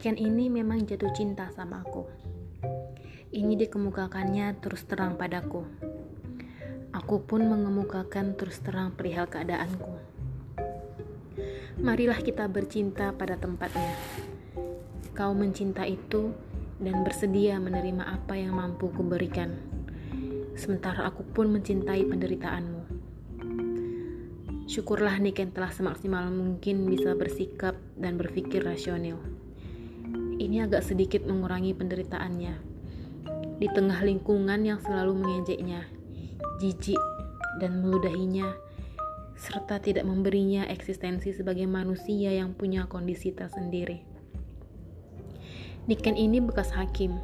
Niken ini memang jatuh cinta sama aku. Ini dikemukakannya terus terang padaku. Aku pun mengemukakan terus terang perihal keadaanku. Marilah kita bercinta pada tempatnya. Kau mencinta itu dan bersedia menerima apa yang mampu kuberikan. Sementara aku pun mencintai penderitaanmu. Syukurlah Niken telah semaksimal mungkin bisa bersikap dan berpikir rasional. Ini agak sedikit mengurangi penderitaannya. Di tengah lingkungan yang selalu mengejeknya, jijik, dan meludahinya, serta tidak memberinya eksistensi sebagai manusia yang punya kondisi tersendiri. Niken ini bekas hakim.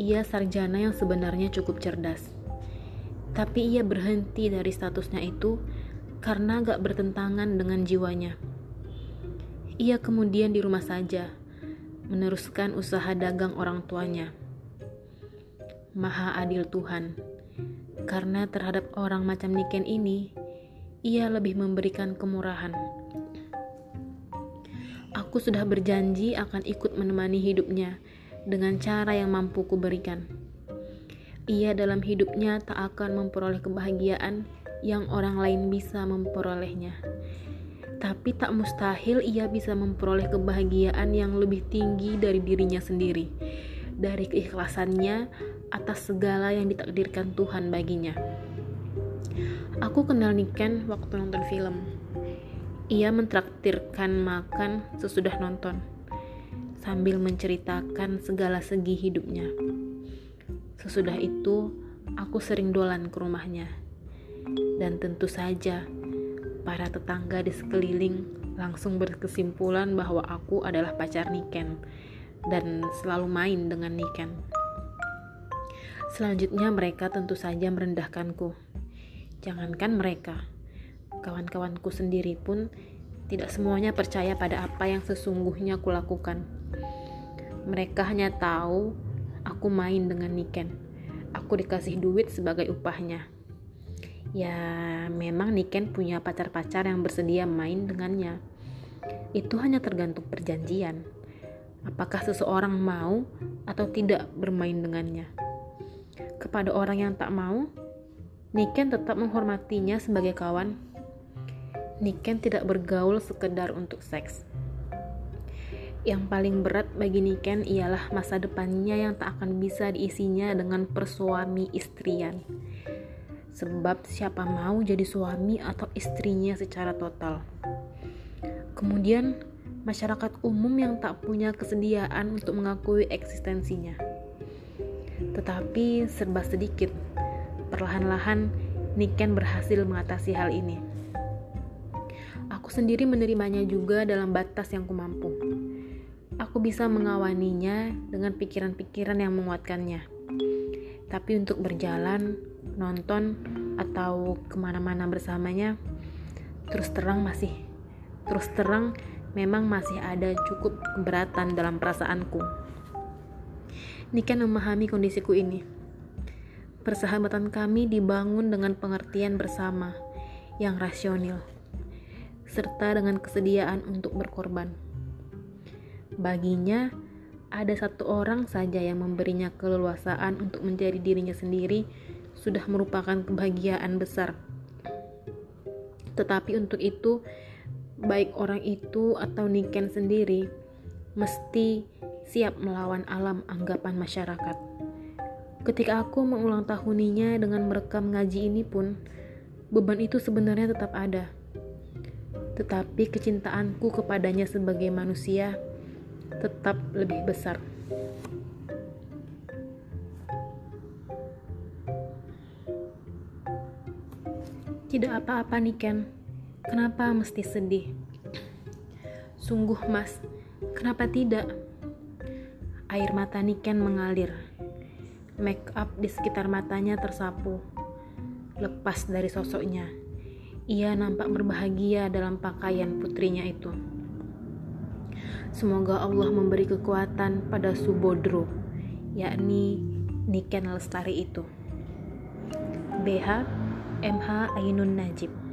Ia sarjana yang sebenarnya cukup cerdas. Tapi ia berhenti dari statusnya itu karena gak bertentangan dengan jiwanya. Ia kemudian di rumah saja, meneruskan usaha dagang orang tuanya. Maha adil Tuhan karena terhadap orang macam Niken ini, ia lebih memberikan kemurahan. Aku sudah berjanji akan ikut menemani hidupnya dengan cara yang mampu kuberikan. Ia dalam hidupnya tak akan memperoleh kebahagiaan yang orang lain bisa memperolehnya. Tapi tak mustahil ia bisa memperoleh kebahagiaan yang lebih tinggi dari dirinya sendiri, dari keikhlasannya atas segala yang ditakdirkan Tuhan baginya. Aku kenal Niken waktu nonton film. Ia mentraktirkan makan sesudah nonton, sambil menceritakan segala segi hidupnya. Sesudah itu, aku sering dolan ke rumahnya. Dan tentu saja, para tetangga di sekeliling langsung berkesimpulan bahwa aku adalah pacar Niken dan selalu main dengan Niken. Selanjutnya mereka tentu saja merendahkanku. Jangankan mereka, kawan-kawanku sendiri pun tidak semuanya percaya pada apa yang sesungguhnya kulakukan. Mereka hanya tahu aku main dengan Niken. Aku dikasih duit sebagai upahnya. Ya, memang Niken punya pacar-pacar yang bersedia main dengannya. Itu hanya tergantung perjanjian. Apakah seseorang mau atau tidak bermain dengannya? kepada orang yang tak mau, Niken tetap menghormatinya sebagai kawan. Niken tidak bergaul sekedar untuk seks. Yang paling berat bagi Niken ialah masa depannya yang tak akan bisa diisinya dengan persuami istrian. Sebab siapa mau jadi suami atau istrinya secara total. Kemudian, masyarakat umum yang tak punya kesediaan untuk mengakui eksistensinya tetapi serba sedikit. Perlahan-lahan, Niken berhasil mengatasi hal ini. Aku sendiri menerimanya juga dalam batas yang kumampu. Aku bisa mengawaninya dengan pikiran-pikiran yang menguatkannya. Tapi untuk berjalan, nonton, atau ke mana-mana bersamanya, terus terang masih, terus terang memang masih ada cukup keberatan dalam perasaanku. Niken memahami kondisiku ini. Persahabatan kami dibangun dengan pengertian bersama yang rasional, serta dengan kesediaan untuk berkorban. Baginya, ada satu orang saja yang memberinya keleluasaan untuk menjadi dirinya sendiri sudah merupakan kebahagiaan besar. Tetapi untuk itu, baik orang itu atau Niken sendiri, mesti siap melawan alam anggapan masyarakat. Ketika aku mengulang tahuninya dengan merekam ngaji ini pun, beban itu sebenarnya tetap ada. Tetapi kecintaanku kepadanya sebagai manusia tetap lebih besar. Tidak apa-apa nih Ken, kenapa mesti sedih? Sungguh mas, kenapa tidak? Air mata Niken mengalir. Make up di sekitar matanya tersapu. Lepas dari sosoknya, ia nampak berbahagia dalam pakaian putrinya itu. Semoga Allah memberi kekuatan pada Subodro, yakni Niken Lestari itu. BH MH Ainun Najib